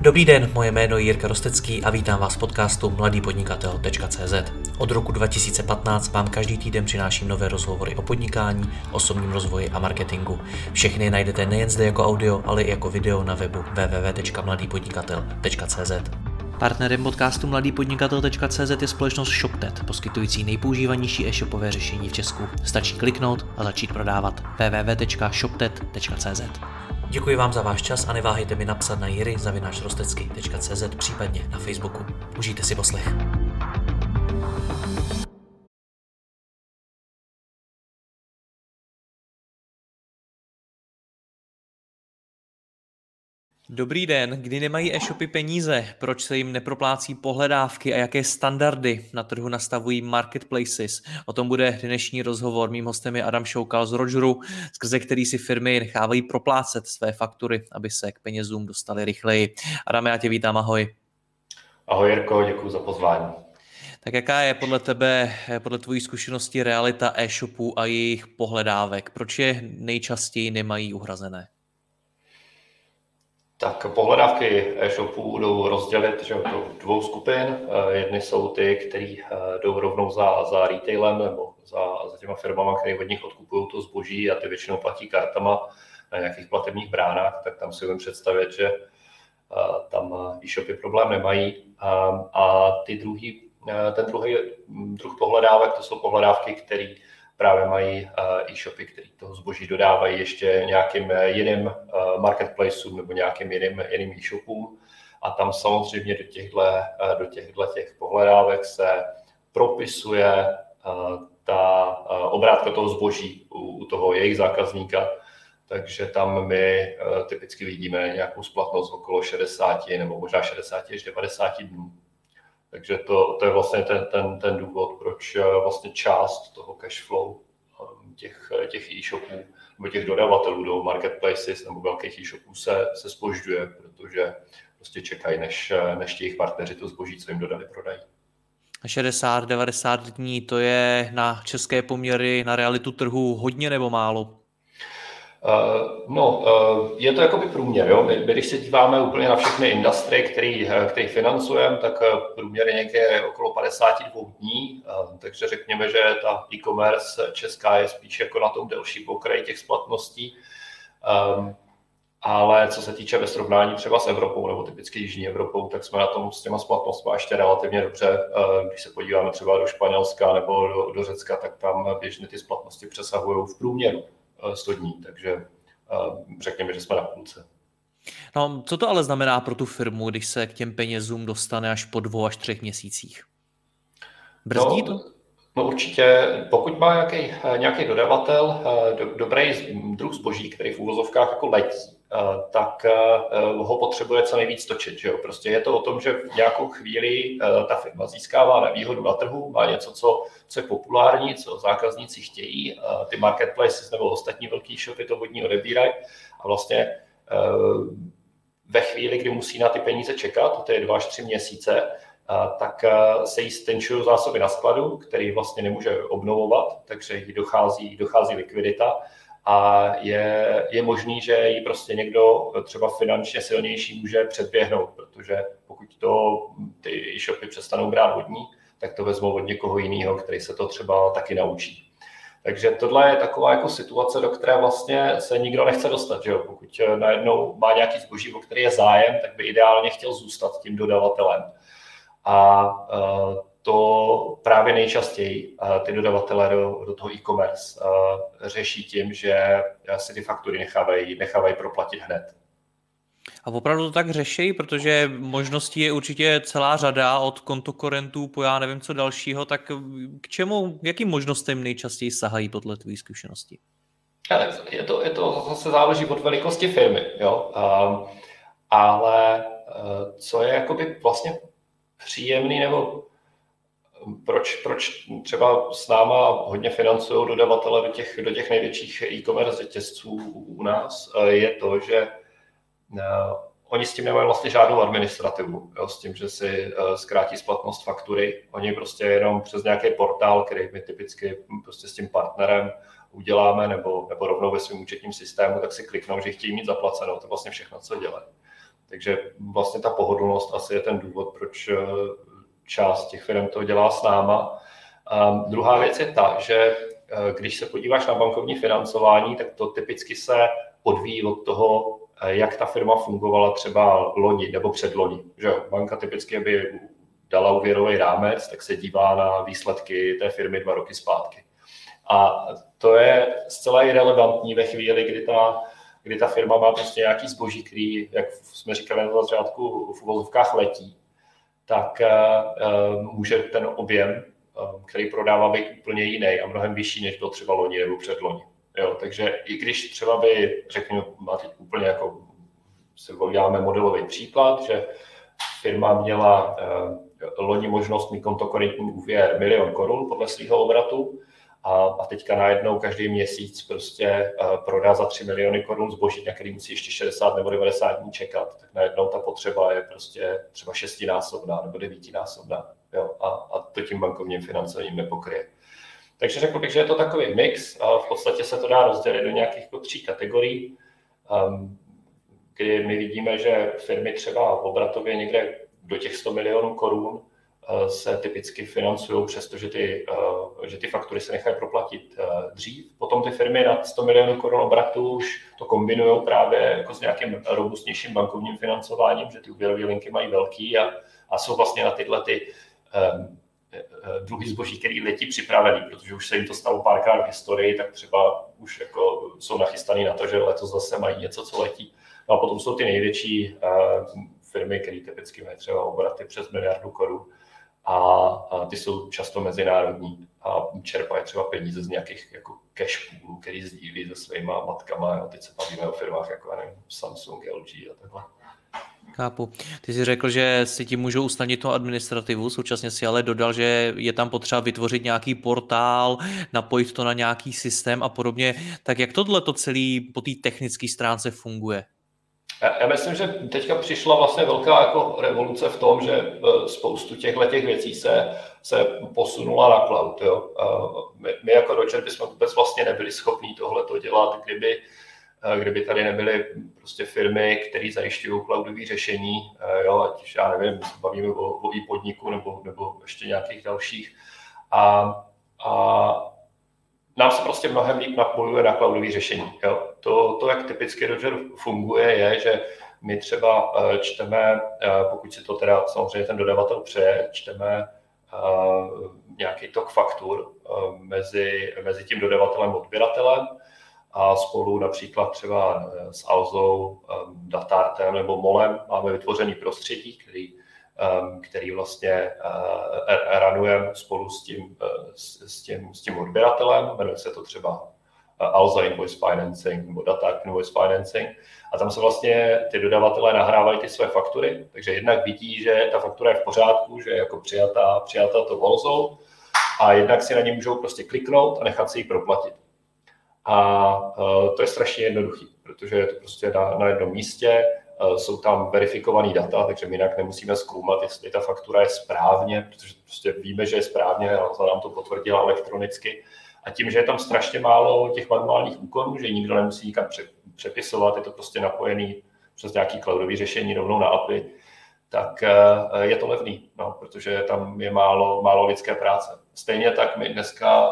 Dobrý den, moje jméno je Jirka Rostecký a vítám vás v podcastu mladýpodnikatel.cz. Od roku 2015 vám každý týden přináším nové rozhovory o podnikání, osobním rozvoji a marketingu. Všechny najdete nejen zde jako audio, ale i jako video na webu www.mladýpodnikatel.cz. Partnerem podcastu mladýpodnikatel.cz je společnost ShopTet, poskytující nejpoužívanější e-shopové řešení v Česku. Stačí kliknout a začít prodávat www.shoptet.cz. Děkuji vám za váš čas a neváhejte mi napsat na jiry.rostecky.cz případně na Facebooku. Užijte si poslech. Dobrý den, kdy nemají e-shopy peníze, proč se jim neproplácí pohledávky a jaké standardy na trhu nastavují marketplaces. O tom bude dnešní rozhovor. Mým hostem je Adam Šoukal z Rogeru, skrze který si firmy nechávají proplácet své faktury, aby se k penězům dostali rychleji. Adam, já tě vítám, ahoj. Ahoj Jirko, děkuji za pozvání. Tak jaká je podle tebe, podle tvojí zkušenosti realita e-shopů a jejich pohledávek? Proč je nejčastěji nemají uhrazené? Tak pohledávky e-shopů jdou rozdělit že, do dvou skupin. Eh, jedny jsou ty, které eh, jdou rovnou za, za retailem nebo za, za těma firmama, které od nich odkupují to zboží a ty většinou platí kartama na nějakých platebních bránách, tak tam si umím představit, že eh, tam e-shopy problém nemají. A, a ty druhý, ten druhý druh pohledávek, to jsou pohledávky, které právě mají eh, e-shopy, které toho zboží dodávají ještě nějakým eh, jiným eh, marketplaceům nebo nějakým jiným, jiným e-shopům. A tam samozřejmě do těchto, do těchto těch pohledávek se propisuje ta obrátka toho zboží u, u toho jejich zákazníka, takže tam my typicky vidíme nějakou splatnost okolo 60 nebo možná 60 až 90 dnů. Takže to, to je vlastně ten, ten, ten důvod, proč vlastně část toho cash flow těch, e-shopů nebo těch dodavatelů do marketplaces nebo velkých e-shopů se, se spožďuje, protože prostě čekají, než, než těch partneři to zboží, co jim dodali, prodají. 60-90 dní, to je na české poměry, na realitu trhu hodně nebo málo? Uh, no, uh, je to jakoby průměr. Jo? My, my, když se díváme úplně na všechny industrie, který, eh, který financujeme, tak průměr je někde okolo 52 dní, takže řekněme, že ta e-commerce česká je spíš jako na tom delší pokraji těch splatností. Um, ale co se týče ve srovnání třeba s Evropou nebo typicky Jižní Evropou, tak jsme na tom s těma splatnostmi ještě relativně dobře. Když se podíváme třeba do Španělska nebo do, do Řecka, tak tam běžně ty splatnosti přesahují v průměru 100 dní, takže eh, řekněme, že jsme na půlce. No, co to ale znamená pro tu firmu, když se k těm penězům dostane až po dvou až třech měsících? Brzdí no, to? No určitě, pokud má nějaký, nějaký dodavatel eh, do, dobrý druh zboží, který v úvozovkách jako letí, Eh, tak eh, ho potřebuje co nejvíc točit. Že jo? Prostě je to o tom, že v nějakou chvíli eh, ta firma získává nevýhodu na trhu, má něco, co, co je populární, co zákazníci chtějí, ty marketplaces nebo ostatní velký shopy to od ní odebírají a vlastně ve chvíli, kdy musí na ty peníze čekat, to je dva až tři měsíce, tak se jí stenčují zásoby na skladu, který vlastně nemůže obnovovat, takže jí dochází, dochází likvidita a je, je možný, že ji prostě někdo třeba finančně silnější může předběhnout, protože pokud to ty e-shopy přestanou brát vodní, tak to vezmou od někoho jiného, který se to třeba taky naučí. Takže tohle je taková jako situace, do které vlastně se nikdo nechce dostat. Že jo? Pokud najednou má nějaký zboží, o který je zájem, tak by ideálně chtěl zůstat tím dodavatelem. A uh, to právě nejčastěji eh, ty dodavatelé do, do toho e-commerce eh, řeší tím, že eh, si ty faktury nechávají, nechávají proplatit hned. A opravdu to tak řeší, protože možností je určitě celá řada od kontokorentů po já nevím co dalšího, tak k čemu, jakým možnostem nejčastěji sahají podle tvé zkušenosti? Je to, je to zase záleží od velikosti firmy, jo? Um, ale co je jakoby vlastně příjemný nebo proč, proč třeba s náma hodně financují dodavatele do těch, do těch největších e-commerce řetězců u nás, eh, je to, že eh, oni s tím nemají vlastně žádnou administrativu, jo, s tím, že si eh, zkrátí splatnost faktury. Oni prostě jenom přes nějaký portál, který my typicky prostě s tím partnerem uděláme, nebo, nebo rovnou ve svém účetním systému, tak si kliknou, že chtějí mít zaplaceno. To je vlastně všechno, co dělají. Takže vlastně ta pohodlnost asi je ten důvod, proč část těch firm to dělá s náma. A druhá věc je ta, že když se podíváš na bankovní financování, tak to typicky se odvíjí od toho, jak ta firma fungovala třeba loni nebo předloni. Že Banka typicky by dala úvěrový rámec, tak se dívá na výsledky té firmy dva roky zpátky. A to je zcela irrelevantní ve chvíli, kdy ta, kdy ta firma má prostě nějaký zboží, který, jak jsme říkali na začátku, v uvozovkách letí, tak uh, může ten objem, uh, který prodává, být úplně jiný a mnohem vyšší, než byl třeba loni nebo předloni. Jo, takže i když třeba by, řekněme, máte úplně jako, si uděláme modelový příklad, že firma měla loni možnost mít kontokorentní úvěr milion korun podle svého obratu a, a teďka najednou každý měsíc prostě uh, prodá za 3 miliony korun zboží, na který musí ještě 60 nebo 90 dní čekat, tak najednou ta potřeba je prostě třeba šestinásobná nebo devítinásobná. Jo, a, a to tím bankovním financováním nepokryje. Takže řekl bych, že je to takový mix a v podstatě se to dá rozdělit do nějakých jako tří kategorií, um, kdy my vidíme, že firmy třeba obratově někde do těch 100 milionů korun eh, se typicky financují, přestože ty, eh, že ty faktury se nechají proplatit eh, dřív. Potom ty firmy nad 100 milionů korun obratu už to kombinují právě jako s nějakým robustnějším bankovním financováním, že ty úvěrové linky mají velký a, a jsou vlastně na tyhle ty um, druhý zboží, který letí připravený, protože už se jim to stalo párkrát v historii, tak třeba už jako jsou nachystaný na to, že letos zase mají něco, co letí. No a potom jsou ty největší firmy, které typicky mají třeba obraty přes miliardu korun a, ty jsou často mezinárodní a čerpají třeba peníze z nějakých jako cash poolů, který sdílí se svýma matkama. Jo. Teď se bavíme o firmách jako nevím, Samsung, LG a takhle. Chápu. Ty jsi řekl, že si ti můžou usnadnit tu administrativu, současně si ale dodal, že je tam potřeba vytvořit nějaký portál, napojit to na nějaký systém a podobně. Tak jak tohle to celé po té technické stránce funguje? Já myslím, že teďka přišla vlastně velká jako revoluce v tom, že e, spoustu těchto těch věcí se, se posunula na cloud. Jo. My, my jako Roger bychom vůbec vlastně nebyli schopni tohle dělat, kdyby, e, kdyby tady nebyly prostě firmy, které zajišťují cloudové řešení, e, jo, ať už já nevím, bavíme o, o i podniku nebo, nebo ještě nějakých dalších. A, a nám se prostě mnohem líp napojuje na cloudové řešení. Jo. To, to, jak typicky Roger funguje, je, že my třeba eh, čteme, eh, pokud si to teda samozřejmě ten dodavatel přeje, čteme eh, nějaký tok faktur mezi, mezi tím dodavatelem a odběratelem a spolu například třeba s Alzou, Datartem nebo Molem máme vytvořený prostředí, který který vlastně ranujeme spolu s tím, s, tím, s tím odběratelem, jmenuje se to třeba Alza Invoice Financing nebo Data Invoice Financing. A tam se vlastně ty dodavatelé nahrávají ty své faktury, takže jednak vidí, že ta faktura je v pořádku, že je jako přijatá, přijatá to Alzou a jednak si na ně můžou prostě kliknout a nechat si ji proplatit. A to je strašně jednoduchý, protože je to prostě na, na jednom místě, Eh, jsou tam verifikované data, takže my jinak nemusíme zkoumat, jestli ta faktura je správně, protože prostě víme, že je správně, a nám to potvrdila elektronicky. A tím, že je tam strašně málo těch manuálních úkonů, že nikdo nemusí nikam přepisovat, je to prostě napojený přes nějaký cloudový řešení rovnou na API, tak eh, je to levný, no, protože tam je málo, málo lidské práce. Stejně tak my dneska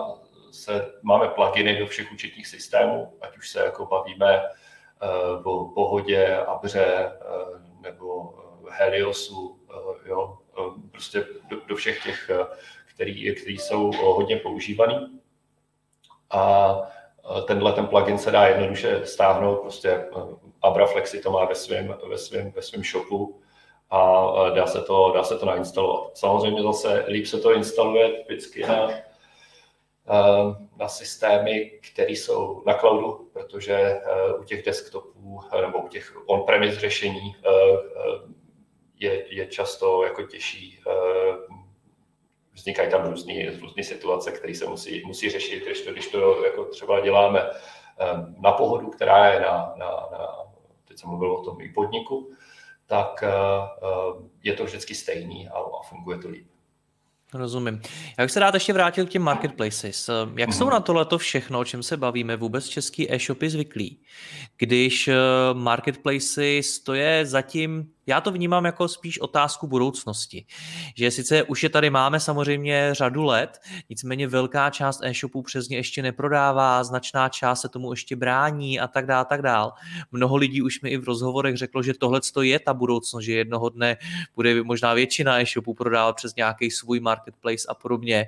se, máme pluginy do všech účetních systémů, ať už se jako bavíme Eh, o pohodě, Abře eh, nebo Heliosu, jo, prostě do, do všech těch, který, který jsou hodně používaný. A tenhle ten plugin se dá jednoduše stáhnout, prostě Abra Flexi to má ve svém ve svém, ve svém shopu a dá se, to, dá se to nainstalovat. Samozřejmě zase líp se to instaluje vždycky na Eh, na systémy, které jsou na cloudu, protože eh, u těch desktopů eh, nebo u těch on-premise řešení je, je často jako těžší. Vznikají tam různé různý situace, které se musí, musí řešit, když to, když to jako třeba děláme na pohodu, která je na, na, na teď jsem mluvil o tom i podniku, tak je to vždycky stejný a, a funguje to líp. Rozumím. Já bych se rád ještě vrátil k těm marketplaces. Jak jsou mhm. na tohleto všechno, o čem se bavíme, vůbec český e-shopy zvyklí? Když eh, marketplaces to je zatím, já to vnímám jako spíš otázku budoucnosti. Že sice už je tady máme samozřejmě řadu let, nicméně velká část e-shopů přes ně ještě neprodává, značná část se tomu ještě brání a tak dále, tak dál. Mnoho lidí už mi i v rozhovorech řeklo, že tohle je ta budoucnost, že jednoho dne bude možná většina e-shopů prodávat přes nějaký svůj market marketplace a podobně.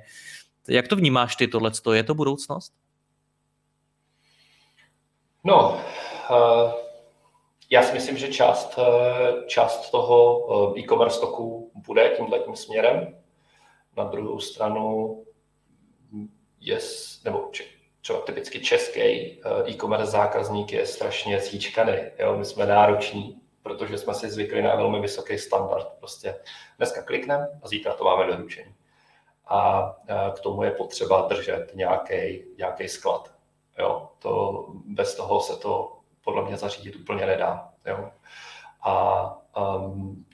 Jak to vnímáš ty tohle? Je to budoucnost? No, uh, já si myslím, že část, uh, část toho uh, e-commerce toku bude tímhle tím směrem. Na druhou stranu je, nebo třeba typicky český e-commerce zákazník je strašně zíčkaný. Jo? My jsme nároční, protože jsme si zvykli na velmi vysoký standard. Prostě dneska klikneme a zítra to máme doručení a k tomu je potřeba držet nějaký, nějaký sklad. Jo, to, bez toho se to podle mě zařídit úplně nedá. Jo. A um,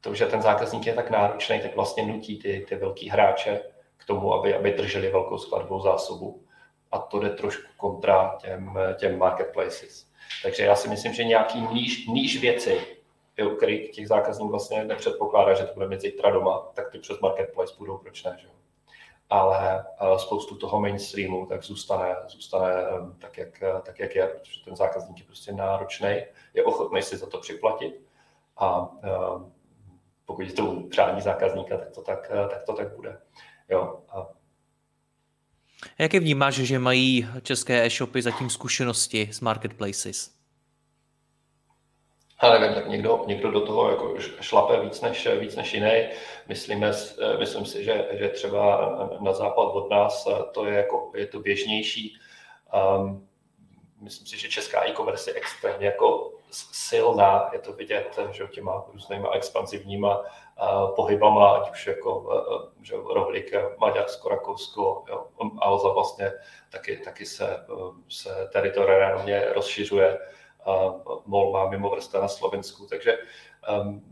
to, že ten zákazník je tak náročný, tak vlastně nutí ty, ty velký hráče k tomu, aby, aby drželi velkou skladbou zásobu. A to jde trošku kontra těm, těm marketplaces. Takže já si myslím, že nějaký níž, níž věci, u kterých těch zákazníků vlastně nepředpokládá, že to bude mít zítra doma, tak ty přes marketplace budou, proč ne? Že? Ale spoustu toho mainstreamu tak zůstane, zůstane tak, jak, tak, jak je, protože ten zákazník je prostě náročný, je ochotný si za to připlatit a pokud je to přání zákazníka, tak to tak, tak, to tak bude. Jo. A Jaké vnímáš, že mají české e-shopy zatím zkušenosti s marketplaces? Ale nevím, tak někdo, někdo do toho jako šlape víc než, víc než jiný. Myslíme, myslím si, že, že třeba na západ od nás to je, jako, je to běžnější. Um, myslím si, že česká e-commerce je extrémně jako silná, je to vidět, že těma různýma expanzivníma pohybama, ať už jako že rohlík, Maďarsko, Rakousko, jo, Alza vlastně taky, taky se, se teritoriálně rozšiřuje MOL má mimo vrsta na Slovensku, takže um,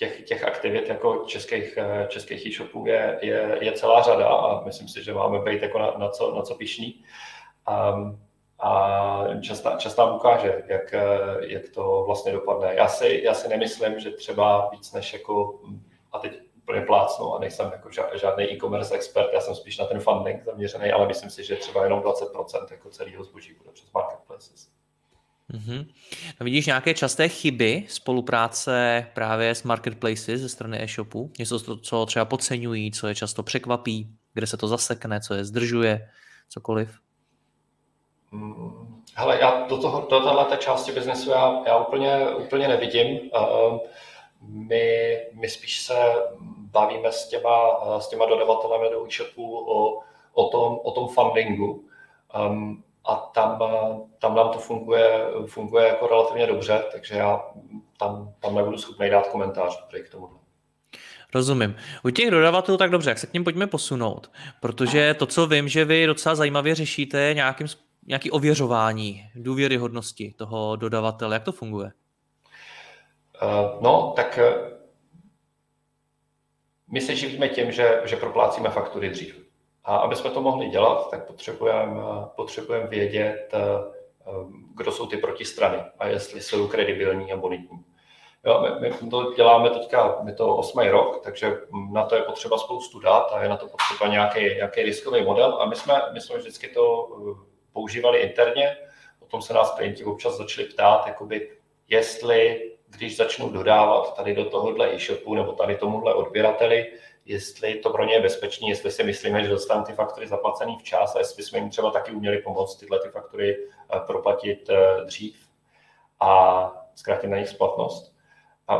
těch, těch aktivit jako českých, eh, českých e-shopů je, je, je celá řada a myslím si, že máme být jako na, na, co, na co pišný. Um, a častá, častá ukáže, jak, eh, jak to vlastně dopadne. Já si, já si nemyslím, že třeba víc než jako, a teď úplně plácnu a nejsem jako žádný e-commerce expert, já jsem spíš na ten funding zaměřený, ale myslím si, že třeba jenom 20% jako celého zboží bude přes marketplaces. Mm-hmm. No vidíš nějaké časté chyby spolupráce právě s marketplaces ze strany e-shopu? Něco, co třeba podceňují, co je často překvapí, kde se to zasekne, co je zdržuje, cokoliv? Hmm. Hele, já do, toho, do této části biznesu já, já úplně, úplně nevidím. Uh, my, my spíš se bavíme s těma, s těma dodavatelemi do e-shopu o, o, tom, o tom fundingu. Um, a tam, tam nám to funguje, funguje jako relativně dobře, takže já tam, tam nebudu schopný dát komentář k tomu. Rozumím. U těch dodavatelů tak dobře, jak se k ním pojďme posunout, protože to, co vím, že vy docela zajímavě řešíte, nějakým, nějaký ověřování důvěryhodnosti toho dodavatele. Jak to funguje? Uh, no, tak uh, my se živíme tím, že, že proplácíme faktury dřív. A aby jsme to mohli dělat, tak potřebujeme potřebujem vědět, eh, kdo jsou ty protistrany a jestli jsou kredibilní a bonitní. Jo, my, my to děláme teďka, my to osmý rok, takže na to je potřeba spoustu dat a je na to potřeba nějaký, nějaký riskový model a my jsme, my jsme vždycky to eh, používali interně, o tom se nás klienti občas začali ptát, jakoby, jestli když začnu dodávat tady do tohohle e-shopu nebo tady tomuhle odběrateli, jestli to pro ně je bezpečné, jestli si myslíme, že dostaneme ty faktory zaplacený včas a jestli jsme jim třeba taky uměli pomoct tyhle ty faktory eh, proplatit eh, dřív a zkrátit na nich splatnost. A,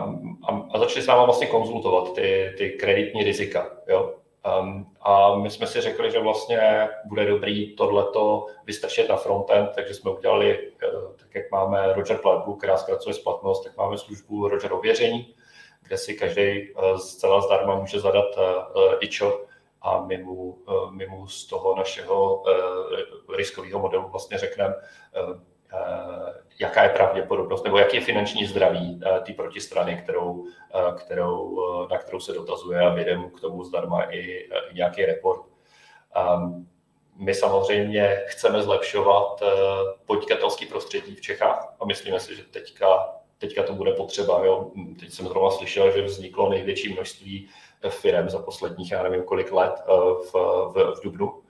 a, a začali s námi vlastně konzultovat ty, ty kreditní rizika. Jo? Um, a my jsme si řekli, že vlastně bude dobrý tohleto vystrčit na frontend, takže jsme udělali, eh, tak jak máme Roger platbu, která zkracuje splatnost, tak máme službu Roger ověření, kde si každý eh, zcela zdarma může zadat eh, ičo a my mu, my mu z toho našeho riskového modelu vlastně řekneme, jaká je pravděpodobnost, nebo jaký je finanční zdraví té protistrany, kterou, kterou, na kterou se dotazuje a vyjde mu k tomu zdarma i, i nějaký report. Um, my samozřejmě chceme zlepšovat podnikatelský prostředí v Čechách a myslíme si, že teďka, teďka to bude potřeba. Jo. Teď jsem zrovna slyšel, že vzniklo největší množství firm za posledních, já nevím kolik let v, v, v Dubnu Eh,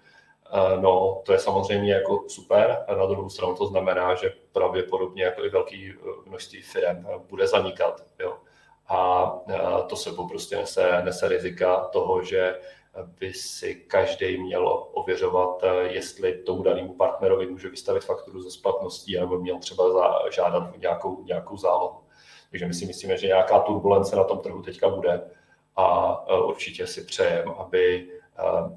no, to je samozřejmě jako super. Na druhou stranu to znamená, že pravděpodobně jako i velký eh, množství firm eh, bude zanikat. Jo. A to sebou prostě nese, nese rizika toho, že by si každý měl ověřovat, jestli tomu danému partnerovi může vystavit fakturu ze splatností, nebo měl třeba žádat nějakou, nějakou zálohu. Takže my si myslíme, že nějaká turbulence na tom trhu teďka bude a určitě si přejeme, aby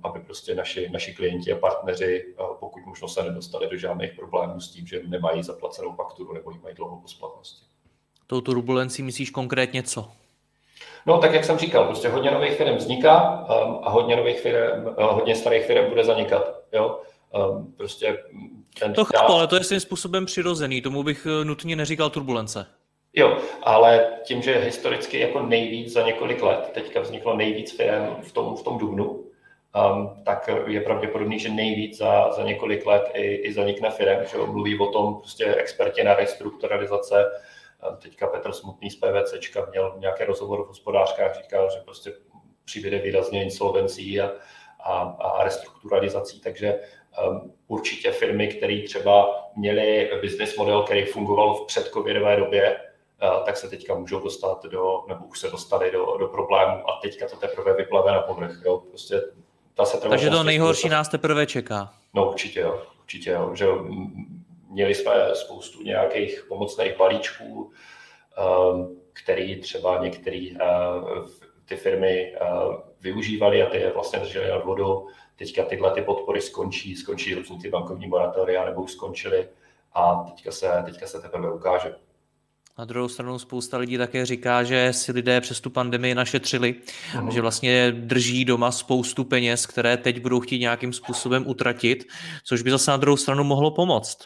aby prostě naši, naši klienti a partneři pokud možno se nedostali do žádných problémů s tím, že nemají zaplacenou fakturu nebo ji mají dlouho po splatnosti. Tou turbulencí myslíš konkrétně co? No, tak jak jsem říkal, prostě hodně nových firm vzniká um, a hodně nových firm, uh, hodně starých firm bude zanikat. Jo? Um, prostě ten to chápu, ale to je svým způsobem přirozený, tomu bych nutně neříkal turbulence. Jo, ale tím, že historicky jako nejvíc za několik let, teďka vzniklo nejvíc firm v tom, v tom dubnu, um, tak je pravděpodobný, že nejvíc za, za několik let i, i zanikne firm, že mluví o tom prostě experti na restrukturalizace. Um, teďka Petr Smutný z PVCčka měl nějaké rozhovor v hospodářkách, říkal, že prostě přibude výrazně insolvencí a, a, a restrukturalizací, takže um, určitě firmy, které třeba měly business model, který fungoval v předcovidové době, uh, tak se teďka můžou dostat do, nebo už se dostali do, do problémů a teďka to teprve vyplave na povrch. Prostě ta se Takže to nejhorší nás teprve čeká. No určitě jo, určitě jo, že měli jsme spoustu nějakých pomocných balíčků, um, který třeba některé uh, ty firmy uh, využívaly a ty je vlastně drželi nad vodou. Teďka tyhle ty podpory skončí, skončí různý ty bankovní moratoria nebo už skončily a teďka se, teďka se teprve ukáže, na druhou stranu spousta lidí také říká, že si lidé přes tu pandemii našetřili, uh-huh. že vlastně drží doma spoustu peněz, které teď budou chtít nějakým způsobem utratit, což by zase na druhou stranu mohlo pomoct.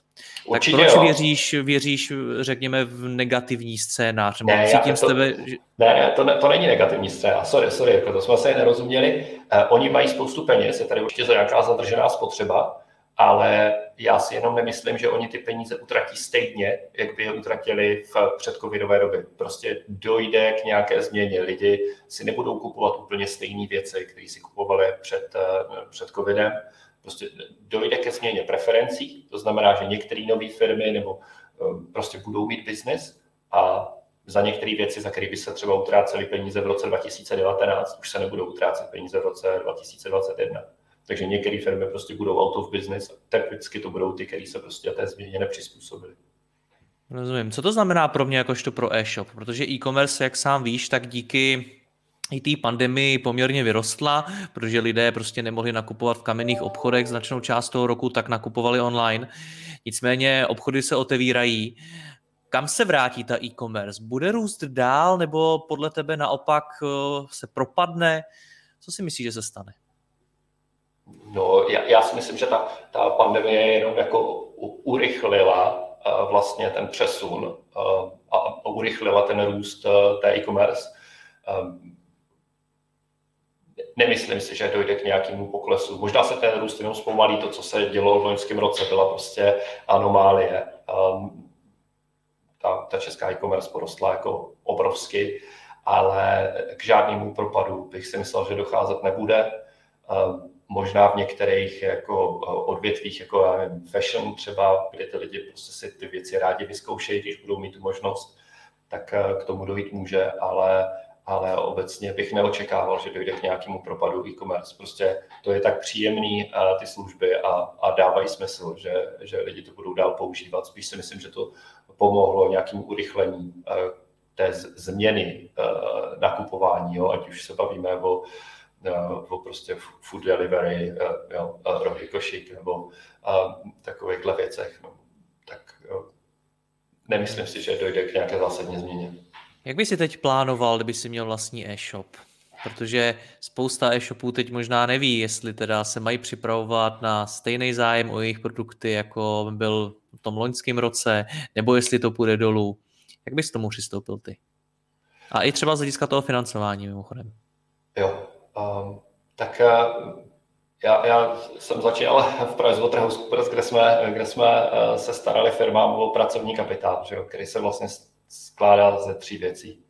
Určitě, tak proč jo. věříš, věříš, řekněme, v negativní scénář? Ne, cítím to, z tebe, že... ne, to, ne, to není negativní scénář, sorry, sorry, jako to jsme se nerozuměli. Uh, oni mají spoustu peněz, je tady určitě za nějaká zadržená spotřeba, ale já si jenom nemyslím, že oni ty peníze utratí stejně, jak by je utratili v předcovidové době. Prostě dojde k nějaké změně. Lidi si nebudou kupovat úplně stejné věci, které si kupovali před, eh, před covidem. Prostě dojde ke změně preferencí, to znamená, že některé nové firmy nebo eh, prostě budou mít biznis a za některé věci, za které by se třeba utráceli peníze v roce 2019, už se nebudou utrácet peníze v roce 2021. Takže některé firmy prostě budou out of business, typicky to budou ty, které se prostě té změně nepřizpůsobily. Rozumím. Co to znamená pro mě jakožto pro e-shop? Protože e-commerce, jak sám víš, tak díky i té pandemii poměrně vyrostla, protože lidé prostě nemohli nakupovat v kamenných obchodech značnou část toho roku, tak nakupovali online. Nicméně obchody se otevírají. Kam se vrátí ta e-commerce? Bude růst dál nebo podle tebe naopak eh, se propadne? Co si myslíš, že se stane? No, já, já si myslím, že ta, ta pandemie jenom jako urychlila uh, vlastně ten přesun uh, a urychlila ten růst uh, té e-commerce. Nemyslím si, že dojde k nějakému poklesu. Možná se ten růst jenom zpomalí. To, co se dělo v loňském roce, byla prostě anomálie. Um, ta, ta česká e-commerce porostla jako obrovsky, ale k žádnému propadu bych si myslel, že docházet nebude. Možná v některých jako eh, odvětvích, jako fashion třeba, kde ty lidi prostě si ty věci rádi vyzkoušejí, když budou mít tu možnost, tak eh, k tomu dojít může, ale, ale obecně bych neočekával, že dojde k nějakému propadu e-commerce. Prostě to je tak příjemný eh, ty služby a, a dávají smysl, že, že lidi to budou dál používat. Spíš si myslím, že to pomohlo nějakým urychlení té změny nakupování, jo? ať už se bavíme o nebo prostě food delivery, jo, rohy košík nebo a, takovýchhle věcech. No, tak jo, nemyslím si, že dojde k nějaké zásadní změně. Jak by si teď plánoval, kdyby si měl vlastní e-shop? protože spousta e-shopů teď možná neví, jestli teda se mají připravovat na stejný zájem o jejich produkty, jako byl v tom loňském roce, nebo jestli to půjde dolů. Jak bys tomu přistoupil ty? A i třeba z hlediska toho financování mimochodem. Jo, tak uh, já, já jsem začínal v Pricewaterhouse Coopers, kde jsme, kde jsme uh, se starali firmám o pracovní kapitál, že jo, který se vlastně skládá ze tří věcí.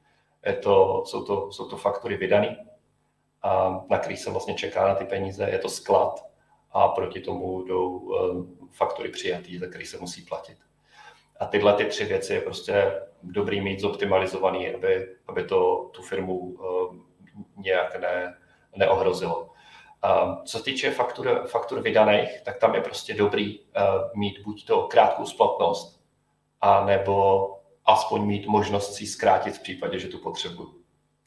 Je to, jsou, to, jsou to faktury vydané, na který se vlastně čeká na ty peníze, je to sklad a proti tomu jdou um, faktury přijatý, za který se musí platit. A tyhle ty tři věci je prostě dobrý mít zoptimalizovaný, aby, aby to tu firmu nějak ne, neohrozilo. Um, co se týče faktur, faktur vydaných, tak tam je prostě dobrý uh, mít buď to krátkou splatnost, a nebo aspoň mít možnost si zkrátit v případě, že tu potřebuju.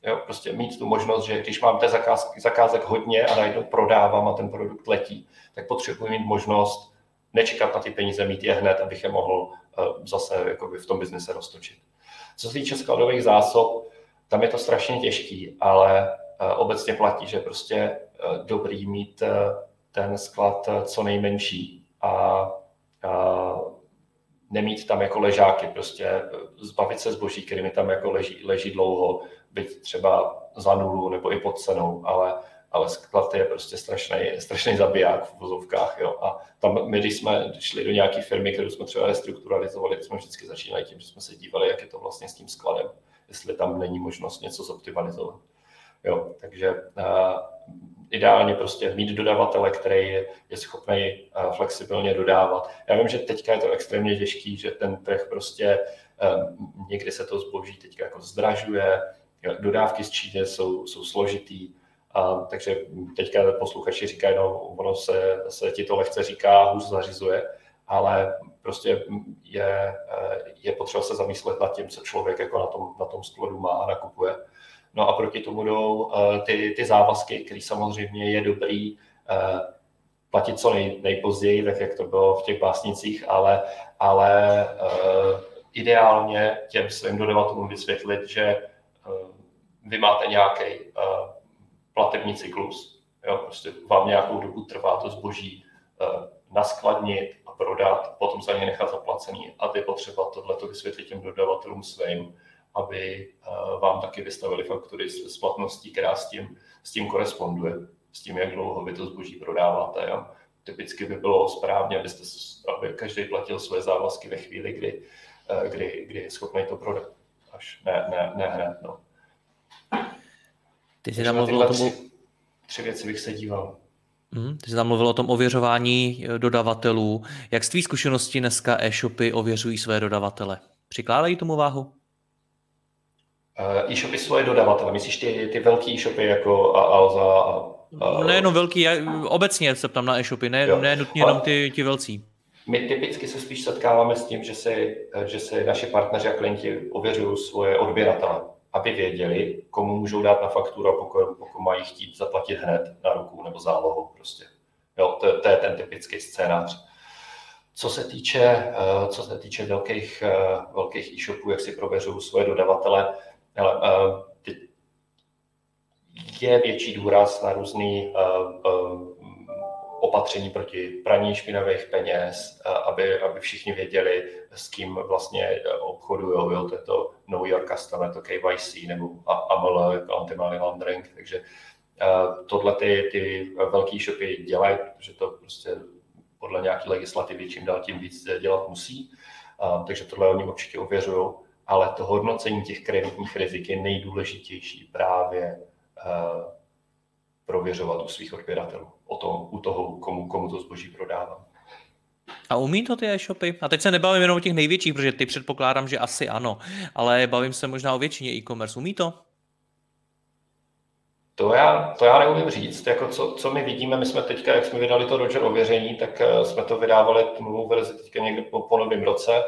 Jo, prostě mít tu možnost, že když mám té zakázky, zakázek hodně a najednou prodávám a ten produkt letí, tak potřebuji mít možnost nečekat na ty peníze, mít je hned, abych je mohl uh, zase jakoby v tom biznise roztočit. Co se týče skladových zásob, tam je to strašně těžký, ale obecně platí, že prostě uh, dobrý mít uh, ten sklad co nejmenší a uh, nemít tam jako ležáky, prostě zbavit se zboží, který mi tam jako leží, leží dlouho, byť třeba za nulu nebo i pod cenou, ale, ale sklad je prostě strašný, strašný zabiják v vozovkách. Jo. A tam my, když jsme šli do nějaké firmy, kterou jsme třeba restrukturalizovali, jsme vždycky začínali tím, že jsme se dívali, jak je to vlastně s tím skladem, jestli tam není možnost něco zoptimalizovat. Jo, takže uh, ideálně prostě mít dodavatele, který je, je schopný uh, flexibilně dodávat. Já vím, že teďka je to extrémně těžký, že ten trh prostě um, někdy se to zboží teďka jako zdražuje, dodávky z Číny jsou, jsou složitý, a, takže teďka posluchači říkají, no ono se, se ti to lehce říká, hůř zařizuje, ale prostě je, je potřeba se zamyslet nad tím, co člověk jako na tom, na tom skladu má a nakupuje. No a proti tomu jdou eh, ty, ty závazky, které samozřejmě je dobrý eh, platit co nej, nejpozději, tak jak to bylo v těch básnicích, ale, ale uh, ideálně těm svým dodavatelům vysvětlit, že vy máte nějaký platební cyklus. Jo, prostě vám nějakou dobu trvá to zboží naskladnit a prodat, potom za ně nechat zaplacený a ty potřeba tohleto vysvětlit těm dodavatelům svým aby eh, vám taky vystavili faktury s platností, která s tím, s tím koresponduje, s tím, jak dlouho vy to zboží prodáváte. Jo. Typicky by bylo správně, abyste, aby každý platil své závazky ve chvíli, kdy, eh, kdy, kdy je schopný to prodat. Až ne, ne, ne hned. No. Ty jsi tam mluvil o tom... Tři, tři věci bych se díval. Hmm, ty jsi tam mluvil o tom ověřování eh, dodavatelů. Jak z tvý zkušenosti dneska e-shopy ověřují své dodavatele? Přikládají tomu váhu? Eh, e-shopy svoje dodavatele, myslíš ty, ty velký e-shopy jako Alza a, a... Nejenom velký, obecně se ptám na e-shopy, ne, ne nutně jenom ty, ty velcí. My typicky se spíš setkáváme s tím, že si, že si naši partneři a klienti ověřují svoje odběratele, aby věděli, komu můžou dát na fakturu a pokud, pokud mají chtít zaplatit hned na ruku nebo zálohou prostě. Jo, to, to je ten typický scénář. Co se týče, eh, co se týče velkých, eh, velkých e-shopů, jak si prověřují svoje dodavatele, Hele, uh, je větší důraz na různý uh, uh, opatření proti praní špinavých peněz, aby, aby všichni věděli, s kým vlastně obchodují. Jo, to je to Know Your Customer, to KYC nebo AML, jako anti-money laundering. Takže tohle ty, ty velké shopy dělají, protože to prostě podle nějaké legislativy čím dál tím víc dělat musí. Takže tohle oni určitě ověřují ale to hodnocení těch kreditních rizik je nejdůležitější právě uh, prověřovat u svých odběratelů, o tom, u toho, komu, komu to zboží prodávám. A umí to ty e-shopy? A teď se nebavím jenom o těch největších, protože ty předpokládám, že asi ano, ale bavím se možná o většině e-commerce. Umí to? To já, to já neumím říct. Jako co, co my vidíme, my jsme teďka, jak jsme vydali to Roger ověření, tak eh, jsme to vydávali tu novou verzi teďka někde po, po novém roce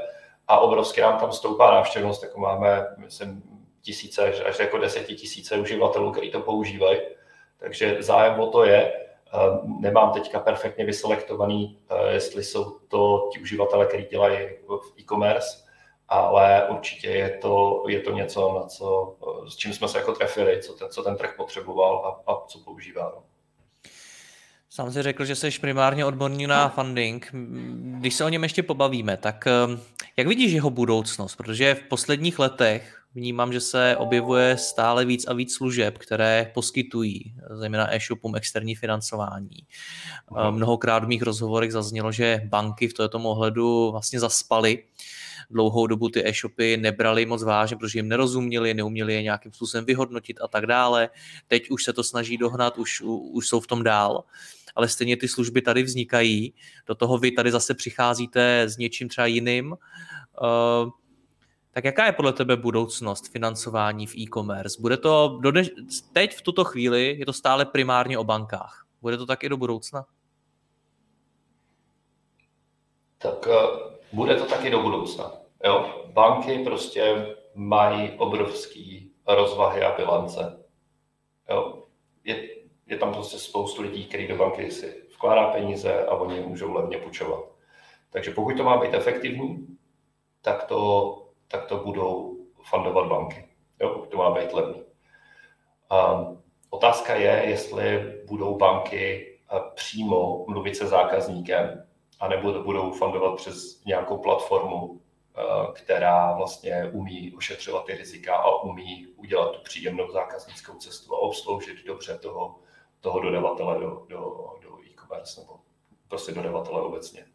a obrovsky nám tam stoupá návštěvnost, jako máme, myslím, tisíce až, až jako desetitisíce uživatelů, kteří to používají, takže zájem o to je. Ehm, nemám teďka perfektně vyselektovaný, eh, jestli jsou to ti uživatelé, kteří dělají v e-commerce, ale určitě je to, je to něco, na co, s čím jsme se jako trefili, co ten, co ten trh potřeboval a, a co používá. No. Sám si řekl, že jsi primárně odborný na funding. Když se o něm ještě pobavíme, tak ehm, jak vidíš jeho budoucnost? Protože v posledních letech vnímám, že se objevuje stále víc a víc služeb, které poskytují, zejména e-shopům, externí financování. Mnohokrát v mých rozhovorech zaznělo, že banky v tomto ohledu vlastně zaspaly. Dlouhou dobu ty e-shopy nebrali moc vážně, protože jim nerozuměli, neuměli je nějakým způsobem vyhodnotit a tak dále. Teď už se to snaží dohnat, už, už jsou v tom dál ale stejně ty služby tady vznikají. Do toho vy tady zase přicházíte s něčím třeba jiným. Uh, tak jaká je podle tebe budoucnost financování v e-commerce? Bude to do dneš- teď v tuto chvíli je to stále primárně o bankách. Bude to tak i do budoucna? Tak uh, bude to taky do budoucna. Jo? Banky prostě mají obrovský rozvahy a bilance. Jo? Je, je tam prostě spoustu lidí, kteří do banky si vkládá peníze a oni můžou levně půjčovat. Takže pokud to má být efektivní, tak to, tak to budou fundovat banky. Jo, pokud to má být levný. Um, otázka je, jestli budou banky eh, přímo mluvit se zákazníkem, anebo budou fundovat přes nějakou platformu, eh, která vlastně umí ošetřovat ty rizika a umí udělat tu příjemnou zákaznickou cestu a obsloužit dobře toho toho dodavatele do, do, do e-commerce nebo prostě dodavatele obecně.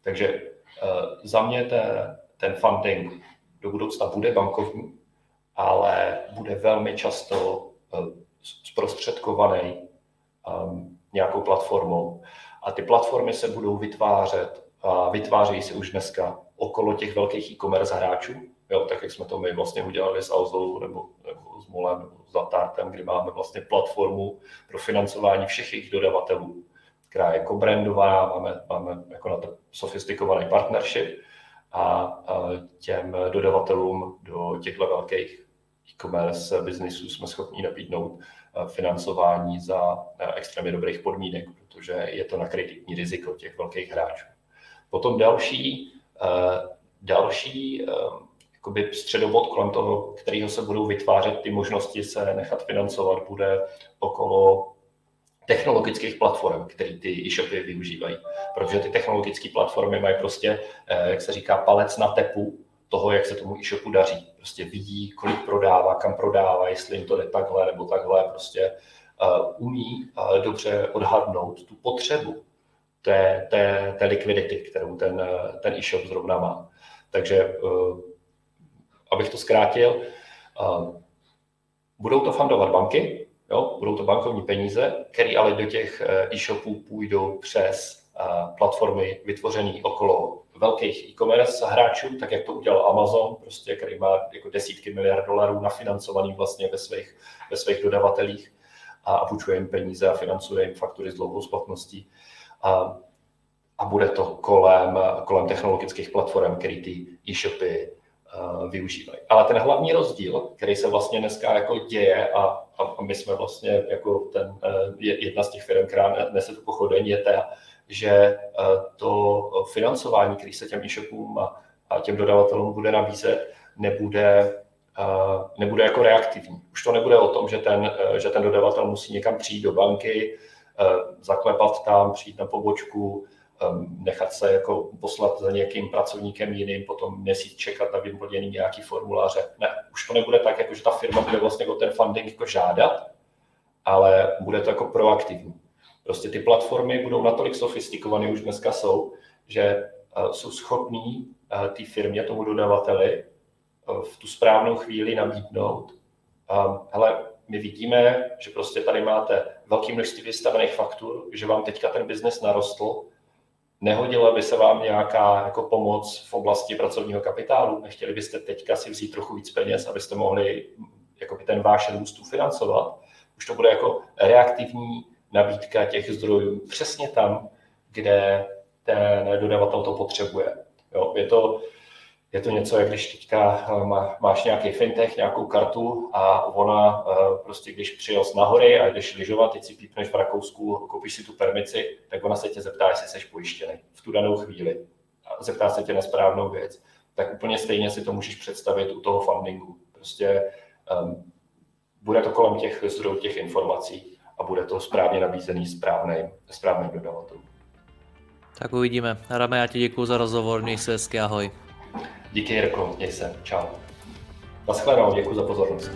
Takže uh, za mě ten, ten funding do budoucna bude bankovní, ale bude velmi často uh, zprostředkovaný um, nějakou platformou. A ty platformy se budou vytvářet a vytvářejí se už dneska okolo těch velkých e-commerce hráčů, jo, tak jak jsme to my vlastně udělali s Auzou nebo, nebo s Molem nebo s Latartem, kdy máme vlastně platformu pro financování všech jejich dodavatelů, která je jako brandovaná, máme, máme jako na to sofistikovaný partnership a, a těm dodavatelům do těchto velkých e-commerce biznisů jsme schopni nabídnout financování za extrémně dobrých podmínek, protože je to na kreditní riziko těch velkých hráčů. Potom další, další jakoby středobod, kolem toho, kterého se budou vytvářet ty možnosti se nechat financovat, bude okolo technologických platform, které ty e-shopy využívají. Protože ty technologické platformy mají prostě, eh, jak se říká, palec na tepu toho, jak se tomu e-shopu daří. Prostě vidí, kolik prodává, kam prodává, jestli jim to jde takhle nebo takhle, prostě uh, umí uh, dobře odhadnout tu potřebu té, té, té likvidity, kterou ten, ten e-shop zrovna má. Takže uh, abych to zkrátil, budou to fundovat banky, jo, budou to bankovní peníze, které ale do těch eh, e-shopů půjdou přes eh, platformy vytvořené okolo velkých e-commerce hráčů, tak jak to udělal Amazon, prostě, který má jako desítky miliard dolarů nafinancovaný vlastně ve svých, ve svých dodavatelích a půjčuje jim peníze a financuje jim faktury s dlouhou splatností. A, a bude to kolem, kolem technologických platform, který ty e-shopy Eh, využívají. Ale ten hlavní rozdíl, který se vlastně dneska jako děje a, a my jsme vlastně jako ten, eh, jedna z těch firm, která nese tu pochodeň, je ta, že eh, to financování, který se těm e-shopům a, těm dodavatelům bude nabízet, nebude, nebude jako reaktivní. Už to nebude o tom, že ten, že ten dodavatel musí někam přijít do banky, zaklepat tam, přijít na pobočku, nechat se jako poslat za nějakým pracovníkem jiným, potom měsíc čekat na vyplnění nějaký formuláře. Ne, už to nebude tak, jako že ta firma bude vlastně o ten funding jako žádat, ale bude to jako proaktivní. Prostě ty platformy budou natolik sofistikované, už dneska jsou, že uh, jsou schopní uh, té firmě, tomu dodavateli, uh, v tu správnou chvíli nabídnout. Hele, my vidíme, že prostě tady máte velké množství vystavených faktur, že vám teďka ten biznes narostl, Nehodila by se vám nějaká jako pomoc v oblasti pracovního kapitálu? Nechtěli byste teďka si vzít trochu víc peněz, abyste mohli jako by ten váš růst ufinancovat? Už to bude jako reaktivní nabídka těch zdrojů přesně tam, kde ten dodavatel to potřebuje. Jo, je to je to něco, jak když teďka eh, máš nějaký fintech, nějakou kartu a ona eh, prostě, když přijel z nahory a když lyžovat, teď si pípneš v Rakousku, koupíš si tu permici, tak ona se tě zeptá, jestli jsi pojištěný v tu danou chvíli. A zeptá se tě na správnou věc. tak úplně stejně si to můžeš představit u toho fundingu. Prostě um, bude to kolem těch zdrojů těch informací a bude to správně nabízený správným, správným dodavatelům. Tak uvidíme. Rame, já ti děkuji za rozhovor, měj se hezky, ahoj. Díky Jirko, měj se, čau. Naschledanou, děkuji za pozornost.